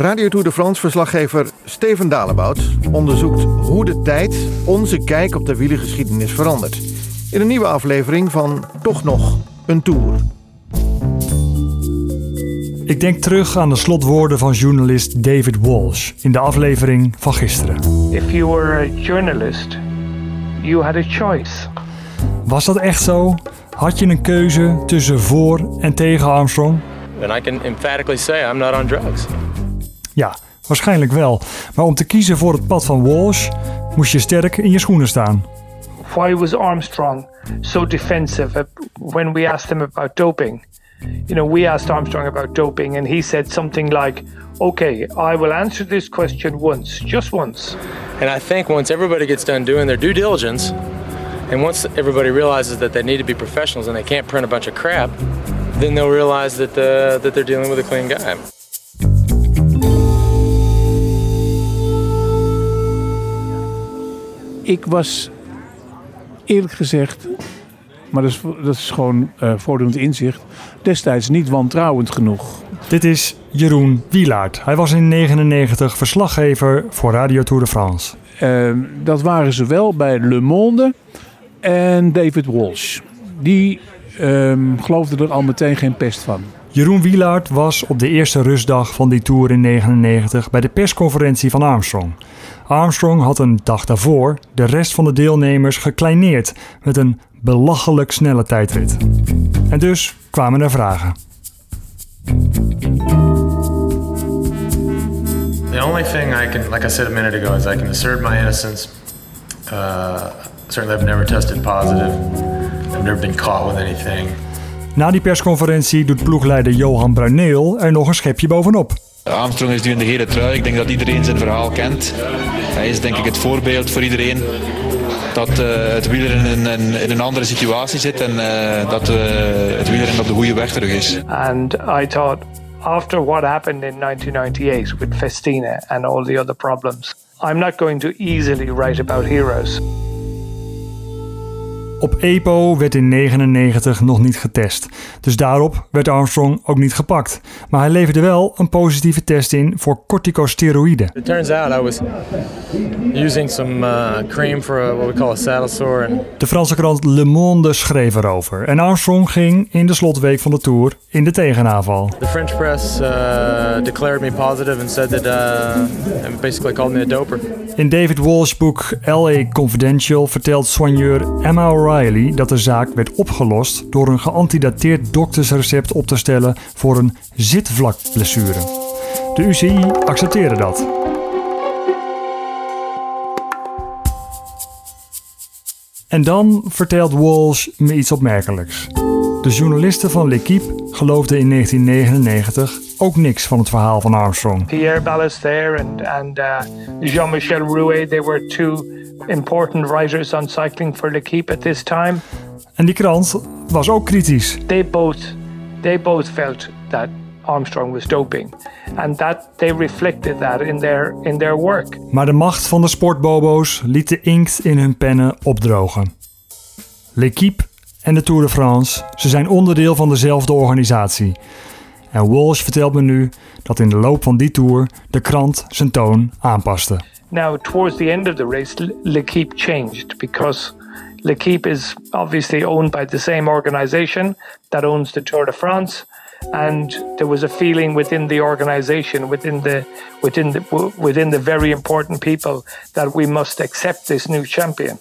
Radio Tour de France verslaggever Steven Dalebout onderzoekt hoe de tijd onze kijk op de wielergeschiedenis verandert. In een nieuwe aflevering van Toch nog een Tour. Ik denk terug aan de slotwoorden van journalist David Walsh in de aflevering van gisteren. If you were a journalist, you had a choice. Was dat echt zo? Had je een keuze tussen voor en tegen Armstrong? And I can emphatically say I'm not on drugs. Ja, waarschijnlijk wel. Maar om te kiezen voor het pad van Walsh moest je sterk in je schoenen staan. Why was Armstrong so defensive when we asked him about doping? You know, we asked Armstrong about doping, and he said something like, Okay, I will answer this question once, just once. And I think once everybody gets done doing their due diligence, and once everybody realizes that they need to be professionals and they can't print a bunch of crap, then they'll realize that, uh, that they're dealing with a clean guy. Ik was eerlijk gezegd, maar dat is, dat is gewoon uh, voortdurend inzicht, destijds niet wantrouwend genoeg. Dit is Jeroen Wielaert. Hij was in 1999 verslaggever voor Radio Tour de France. Uh, dat waren ze wel bij Le Monde en David Walsh. Die uh, geloofde er al meteen geen pest van. Jeroen Wielaert was op de eerste rustdag van die tour in 1999 bij de persconferentie van Armstrong. Armstrong had een dag daarvoor de rest van de deelnemers gekleineerd met een belachelijk snelle tijdrit. En dus kwamen er vragen. The only thing I can, like I said a minute ago, is I can assert my innocence. Uh, certainly, I've never tested positive. I've never been caught with anything. Na die persconferentie doet ploegleider Johan Bruineel er nog een schepje bovenop. Armstrong is nu in de gele trui. Ik denk dat iedereen zijn verhaal kent. Hij is denk ik het voorbeeld voor iedereen dat uh, het wielrennen in, een andere situatie zit en uh, dat uh, het wielrennen op de goede weg terug is. And I thought after what happened in 1998 with Festina and all the other problems, I'm not going to easily write about heroes. Op EPO werd in 1999 nog niet getest, dus daarop werd Armstrong ook niet gepakt. Maar hij leverde wel een positieve test in voor corticosteroïden. It turns out I was using some uh, cream for a, what we call a saddle sore. And... De Franse krant Le Monde schreef erover en Armstrong ging in de slotweek van de Tour in de tegenaanval. The French press uh, declared me positive and said that uh, and basically called me a doper. In David Walsh' boek L.A. Confidential vertelt soigneur Emma O'Reilly dat de zaak werd opgelost door een geantidateerd doktersrecept op te stellen voor een zitvlakblessure. De UCI accepteerde dat. En dan vertelt Walsh me iets opmerkelijks. De journalisten van L'Equipe geloofden in 1999 ook niks van het verhaal van Armstrong. Pierre Ballester and uh, Jean-Michel Rouet, they were two important writers on cycling for L'Equipe at this time. En die krant was ook kritisch. They both, they both felt that Armstrong was doping. And that they reflected that in their, in their work. Maar de macht van de sportbobo's liet de inkt in hun pennen opdrogen. L'Equipe en de Tour de France, ze zijn onderdeel van dezelfde organisatie. En Walsh vertelt me nu dat in de loop van die tour de krant zijn toon aanpaste. Now, towards the end of the race, L'Equipe changed because L'Equipe is obviously owned by the same organization that owns the Tour de France. And there was a feeling within the organization, within the, within the, within the very important people, that we must accept this new champion.